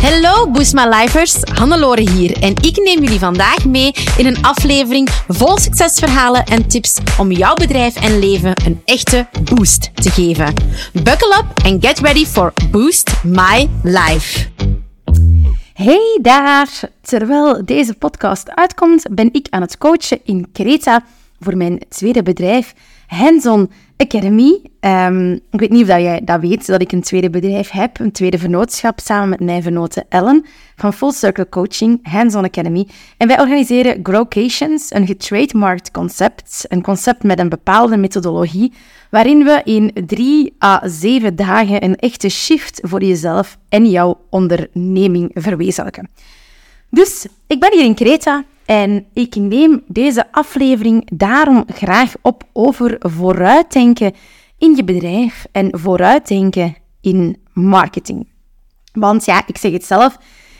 Hallo Boost My Lifers, Hannelore hier en ik neem jullie vandaag mee in een aflevering vol succesverhalen en tips om jouw bedrijf en leven een echte boost te geven. Buckle up and get ready for Boost My Life. Hey daar! Terwijl deze podcast uitkomt, ben ik aan het coachen in Creta voor mijn tweede bedrijf, Hands-on Academy. Um, ik weet niet of jij dat weet, dat ik een tweede bedrijf heb, een tweede vernootschap, samen met mijn vernote Ellen van Full Circle Coaching, Hands-on Academy. En wij organiseren Growcations, een getrademarkt concept, een concept met een bepaalde methodologie, waarin we in drie à zeven dagen een echte shift voor jezelf en jouw onderneming verwezenlijken. Dus ik ben hier in Creta en ik neem deze aflevering daarom graag op over vooruitdenken in je bedrijf en vooruitdenken in marketing. Want ja, ik zeg het zelf,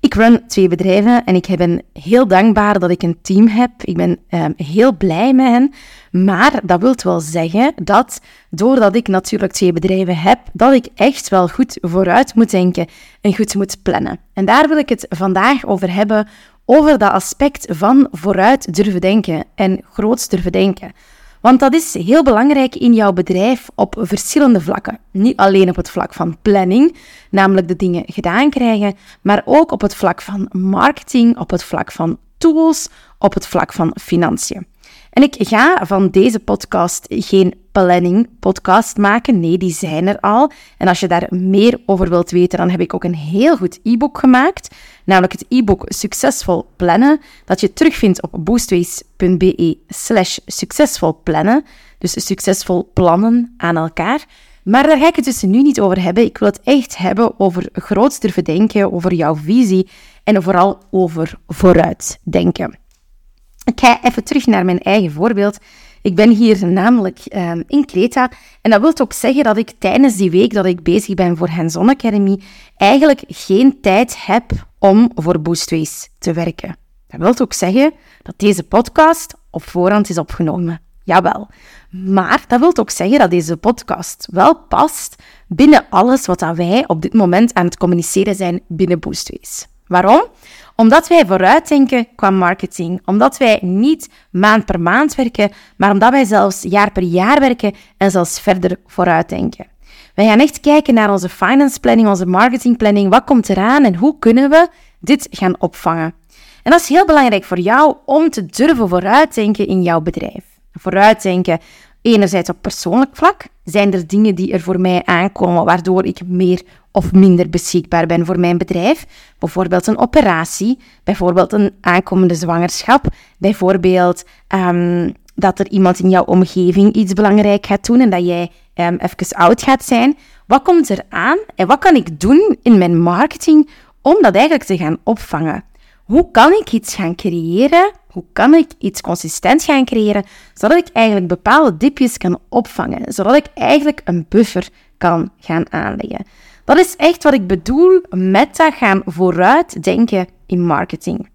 ik run twee bedrijven en ik ben heel dankbaar dat ik een team heb. Ik ben um, heel blij met hen. Maar dat wil wel zeggen dat doordat ik natuurlijk twee bedrijven heb, dat ik echt wel goed vooruit moet denken en goed moet plannen. En daar wil ik het vandaag over hebben, over dat aspect van vooruit durven denken en groots durven denken. Want dat is heel belangrijk in jouw bedrijf op verschillende vlakken. Niet alleen op het vlak van planning, namelijk de dingen gedaan krijgen, maar ook op het vlak van marketing, op het vlak van tools, op het vlak van financiën. En ik ga van deze podcast geen planning podcast maken. Nee, die zijn er al. En als je daar meer over wilt weten, dan heb ik ook een heel goed e-book gemaakt. Namelijk het e-book Succesvol Plannen, dat je terugvindt op boostways.be slash succesvol plannen. Dus succesvol plannen aan elkaar. Maar daar ga ik het dus nu niet over hebben. Ik wil het echt hebben over groots durven denken, over jouw visie en vooral over vooruitdenken. Ik ga even terug naar mijn eigen voorbeeld. Ik ben hier namelijk um, in Creta. En dat wil ook zeggen dat ik tijdens die week dat ik bezig ben voor Hands-on Academy eigenlijk geen tijd heb om voor Boostways te werken. Dat wil ook zeggen dat deze podcast op voorhand is opgenomen. Jawel. Maar dat wil ook zeggen dat deze podcast wel past binnen alles wat wij op dit moment aan het communiceren zijn binnen Boostways. Waarom? Omdat wij vooruitdenken qua marketing. Omdat wij niet maand per maand werken, maar omdat wij zelfs jaar per jaar werken en zelfs verder vooruitdenken. Wij gaan echt kijken naar onze finance planning, onze marketing planning. Wat komt eraan en hoe kunnen we dit gaan opvangen? En dat is heel belangrijk voor jou om te durven vooruitdenken in jouw bedrijf. Vooruitdenken enerzijds op persoonlijk vlak. Zijn er dingen die er voor mij aankomen waardoor ik meer of minder beschikbaar ben voor mijn bedrijf. Bijvoorbeeld een operatie, bijvoorbeeld een aankomende zwangerschap, bijvoorbeeld um, dat er iemand in jouw omgeving iets belangrijk gaat doen en dat jij um, even oud gaat zijn. Wat komt er aan en wat kan ik doen in mijn marketing om dat eigenlijk te gaan opvangen? Hoe kan ik iets gaan creëren? Hoe kan ik iets consistent gaan creëren, zodat ik eigenlijk bepaalde dipjes kan opvangen, zodat ik eigenlijk een buffer kan gaan aanleggen? Dat is echt wat ik bedoel met dat gaan vooruitdenken in marketing.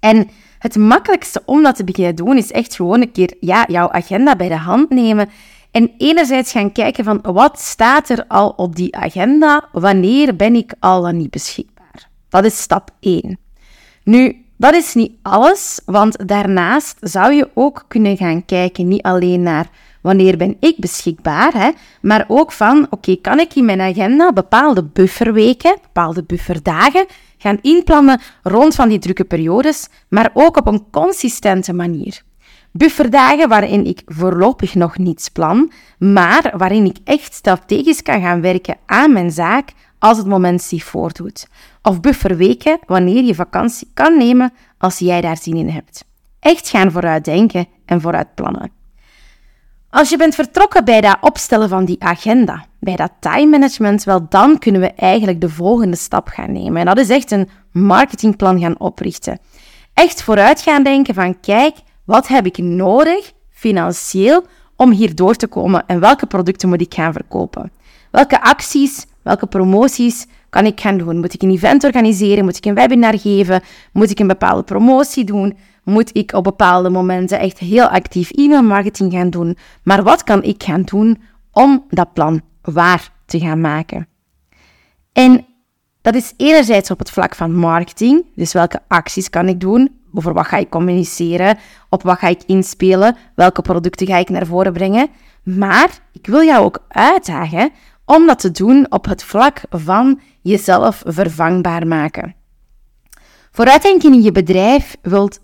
En het makkelijkste om dat te beginnen doen is echt gewoon een keer ja, jouw agenda bij de hand nemen en enerzijds gaan kijken van wat staat er al op die agenda, wanneer ben ik al dan niet beschikbaar. Dat is stap 1. Nu, dat is niet alles, want daarnaast zou je ook kunnen gaan kijken niet alleen naar wanneer ben ik beschikbaar, hè, maar ook van, oké, kan ik in mijn agenda bepaalde bufferweken, bepaalde bufferdagen gaan inplannen rond van die drukke periodes, maar ook op een consistente manier. Bufferdagen waarin ik voorlopig nog niets plan, maar waarin ik echt strategisch kan gaan werken aan mijn zaak als het moment zich voordoet. Of bufferweken wanneer je vakantie kan nemen als jij daar zin in hebt. Echt gaan vooruitdenken en vooruit plannen. Als je bent vertrokken bij dat opstellen van die agenda, bij dat time management, wel dan kunnen we eigenlijk de volgende stap gaan nemen. En dat is echt een marketingplan gaan oprichten. Echt vooruit gaan denken van kijk, wat heb ik nodig financieel om hier door te komen en welke producten moet ik gaan verkopen? Welke acties, welke promoties kan ik gaan doen? Moet ik een event organiseren? Moet ik een webinar geven? Moet ik een bepaalde promotie doen? Moet ik op bepaalde momenten echt heel actief e-mailmarketing gaan doen. Maar wat kan ik gaan doen om dat plan waar te gaan maken? En Dat is enerzijds op het vlak van marketing, dus welke acties kan ik doen, over wat ga ik communiceren, op wat ga ik inspelen, welke producten ga ik naar voren brengen. Maar ik wil jou ook uitdagen om dat te doen op het vlak van jezelf vervangbaar maken. Vooruitdenken in je bedrijf wilt,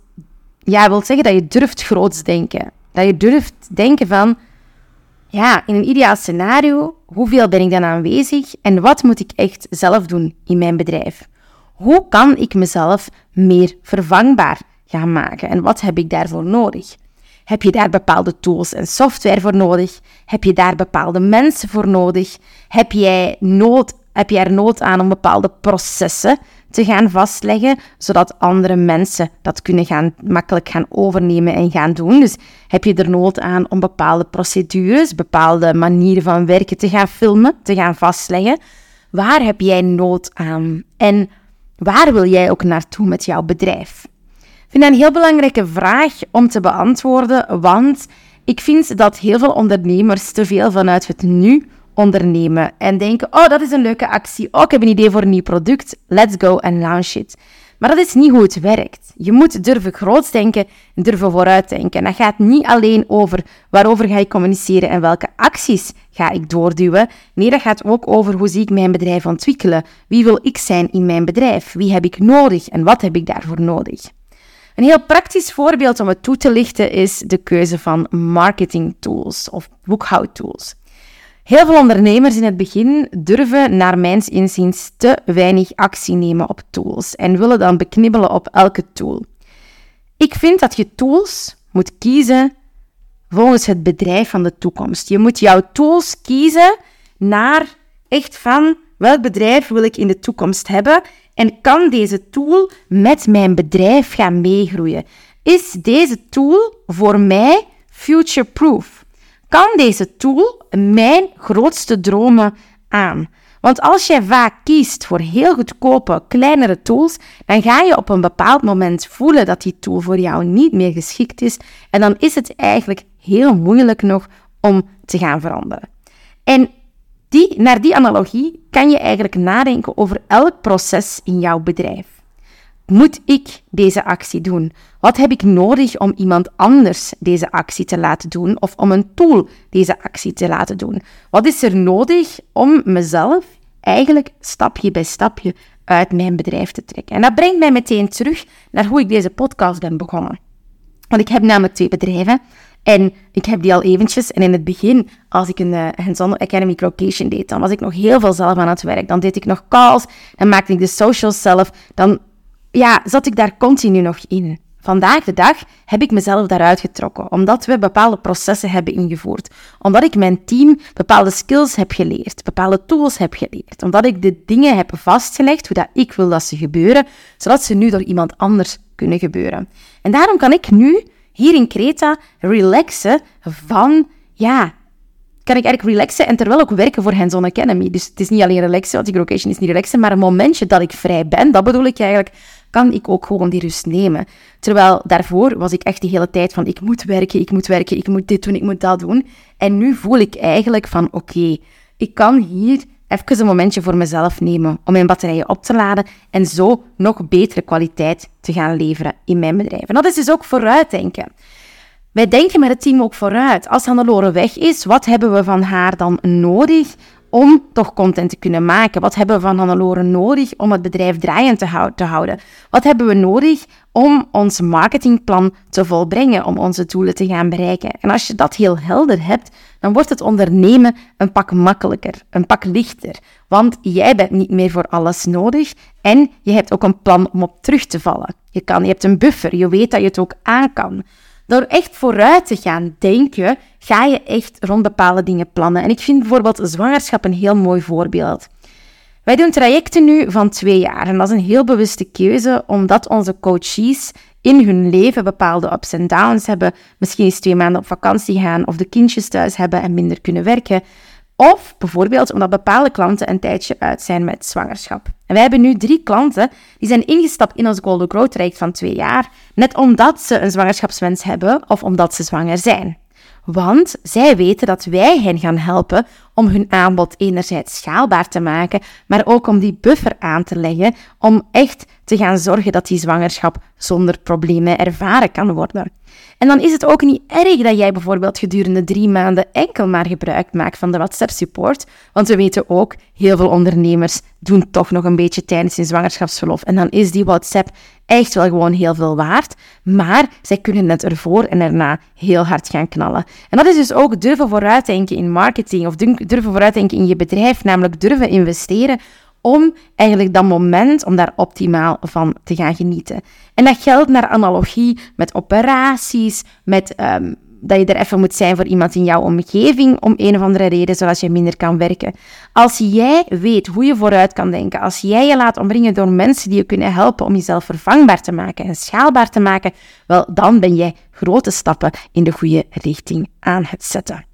ja, wilt zeggen dat je durft groots denken. Dat je durft denken van, ja, in een ideaal scenario, hoeveel ben ik dan aanwezig en wat moet ik echt zelf doen in mijn bedrijf? Hoe kan ik mezelf meer vervangbaar gaan maken en wat heb ik daarvoor nodig? Heb je daar bepaalde tools en software voor nodig? Heb je daar bepaalde mensen voor nodig? Heb jij nood, heb je er nood aan om bepaalde processen te gaan vastleggen, zodat andere mensen dat kunnen gaan, makkelijk gaan overnemen en gaan doen. Dus heb je er nood aan om bepaalde procedures, bepaalde manieren van werken te gaan filmen, te gaan vastleggen. Waar heb jij nood aan? En waar wil jij ook naartoe met jouw bedrijf? Ik vind dat een heel belangrijke vraag om te beantwoorden, want ik vind dat heel veel ondernemers te veel vanuit het nu ondernemen en denken: oh, dat is een leuke actie. Oh, ik heb een idee voor een nieuw product. Let's go and launch it. Maar dat is niet hoe het werkt. Je moet durven groot denken en durven vooruitdenken. Dat gaat niet alleen over waarover ga ik communiceren en welke acties ga ik doorduwen. Nee, dat gaat ook over hoe zie ik mijn bedrijf ontwikkelen. Wie wil ik zijn in mijn bedrijf? Wie heb ik nodig en wat heb ik daarvoor nodig? Een heel praktisch voorbeeld om het toe te lichten is de keuze van marketing tools of boekhoudtools. Heel veel ondernemers in het begin durven naar mijns inziens te weinig actie nemen op tools en willen dan beknibbelen op elke tool. Ik vind dat je tools moet kiezen volgens het bedrijf van de toekomst. Je moet jouw tools kiezen naar echt van welk bedrijf wil ik in de toekomst hebben en kan deze tool met mijn bedrijf gaan meegroeien? Is deze tool voor mij future-proof? Kan deze tool mijn grootste dromen aan. Want als jij vaak kiest voor heel goedkope, kleinere tools, dan ga je op een bepaald moment voelen dat die tool voor jou niet meer geschikt is. En dan is het eigenlijk heel moeilijk nog om te gaan veranderen. En die, naar die analogie kan je eigenlijk nadenken over elk proces in jouw bedrijf. Moet ik deze actie doen? Wat heb ik nodig om iemand anders deze actie te laten doen of om een tool deze actie te laten doen? Wat is er nodig om mezelf eigenlijk stapje bij stapje uit mijn bedrijf te trekken? En dat brengt mij meteen terug naar hoe ik deze podcast ben begonnen. Want ik heb namelijk twee bedrijven en ik heb die al eventjes. En in het begin, als ik een uh, Academy Location deed, dan was ik nog heel veel zelf aan het werk. Dan deed ik nog calls, dan maakte ik de socials zelf. Dan ja, zat ik daar continu nog in. Vandaag de dag heb ik mezelf daaruit getrokken, omdat we bepaalde processen hebben ingevoerd. Omdat ik mijn team bepaalde skills heb geleerd, bepaalde tools heb geleerd. Omdat ik de dingen heb vastgelegd, hoe dat ik wil dat ze gebeuren, zodat ze nu door iemand anders kunnen gebeuren. En daarom kan ik nu hier in Creta relaxen van, ja, kan ik eigenlijk relaxen en terwijl ook werken voor Hands-on Academy. Dus het is niet alleen relaxen, want die location is niet relaxen, maar een momentje dat ik vrij ben, dat bedoel ik eigenlijk, kan ik ook gewoon die rust nemen. Terwijl daarvoor was ik echt de hele tijd van, ik moet werken, ik moet werken, ik moet dit doen, ik moet dat doen. En nu voel ik eigenlijk van, oké, ik kan hier even een momentje voor mezelf nemen om mijn batterijen op te laden en zo nog betere kwaliteit te gaan leveren in mijn bedrijf. En dat is dus ook vooruitdenken. Wij denken met het team ook vooruit. Als Hannelore weg is, wat hebben we van haar dan nodig om toch content te kunnen maken? Wat hebben we van Hannelore nodig om het bedrijf draaiend te, houden? Wat hebben we nodig om ons marketingplan te volbrengen, om onze doelen te gaan bereiken? En als je dat heel helder hebt, dan wordt het ondernemen een pak makkelijker, een pak lichter. Want jij bent niet meer voor alles nodig en je hebt ook een plan om op terug te vallen. Je, kan, je hebt een buffer, je weet dat je het ook aan kan. Door echt vooruit te gaan denken, ga je echt rond bepaalde dingen plannen. En ik vind bijvoorbeeld zwangerschap een heel mooi voorbeeld. Wij doen trajecten nu van twee jaar en dat is een heel bewuste keuze, omdat onze coaches in hun leven bepaalde ups en downs hebben. Misschien eens twee maanden op vakantie gaan of de kindjes thuis hebben en minder kunnen werken. Of bijvoorbeeld omdat bepaalde klanten een tijdje uit zijn met zwangerschap. En wij hebben nu drie klanten die zijn ingestapt in ons Golden Growth traject van twee jaar, net omdat ze een zwangerschapswens hebben of omdat ze zwanger zijn. Want zij weten dat wij hen gaan helpen om hun aanbod enerzijds schaalbaar te maken, maar ook om die buffer aan te leggen om echt te gaan zorgen dat die zwangerschap zonder problemen ervaren kan worden. En dan is het ook niet erg dat jij bijvoorbeeld gedurende drie maanden enkel maar gebruik maakt van de WhatsApp-support, want we weten ook, heel veel ondernemers doen toch nog een beetje tijdens hun zwangerschapsverlof. En dan is die WhatsApp echt wel gewoon heel veel waard, maar zij kunnen het ervoor en erna heel hard gaan knallen. En dat is dus ook durven vooruitdenken in marketing of durven vooruitdenken in je bedrijf, namelijk durven investeren om eigenlijk dat moment, om daar optimaal van te gaan genieten. En dat geldt naar analogie met operaties, met um, dat je er even moet zijn voor iemand in jouw omgeving om een of andere reden, zodat je minder kan werken. Als jij weet hoe je vooruit kan denken, als jij je laat omringen door mensen die je kunnen helpen om jezelf vervangbaar te maken en schaalbaar te maken, wel, dan ben jij grote stappen in de goede richting aan het zetten.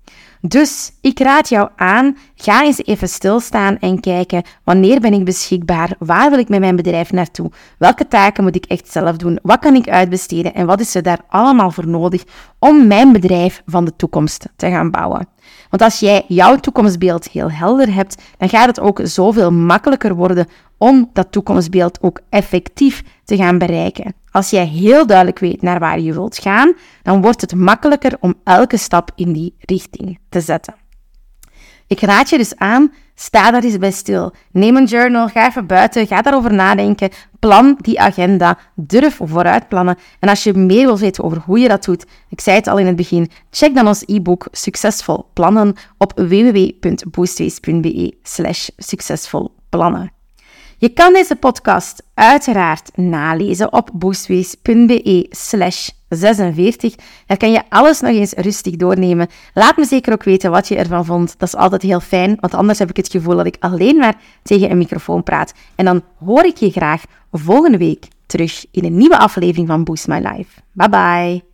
Dus ik raad jou aan, ga eens even stilstaan en kijken wanneer ben ik beschikbaar, waar wil ik met mijn bedrijf naartoe, welke taken moet ik echt zelf doen, wat kan ik uitbesteden? En wat is er daar allemaal voor nodig om mijn bedrijf van de toekomst te gaan bouwen. Want als jij jouw toekomstbeeld heel helder hebt, dan gaat het ook zoveel makkelijker worden om dat toekomstbeeld ook effectief te gaan bereiken. Als jij heel duidelijk weet naar waar je wilt gaan, dan wordt het makkelijker om elke stap in die richting te zetten. Ik raad je dus aan, sta daar eens bij stil. Neem een journal, ga even buiten, ga daarover nadenken, plan die agenda, durf vooruit plannen. En als je meer wilt weten over hoe je dat doet, ik zei het al in het begin, check dan ons e-book Succesvol Plannen op www.boostways.be slash. Je kan deze podcast uiteraard nalezen op boostways.be slash 46. Daar kan je alles nog eens rustig doornemen. Laat me zeker ook weten wat je ervan vond. Dat is altijd heel fijn, want anders heb ik het gevoel dat ik alleen maar tegen een microfoon praat. En dan hoor ik je graag volgende week terug in een nieuwe aflevering van Boost My Life. Bye bye!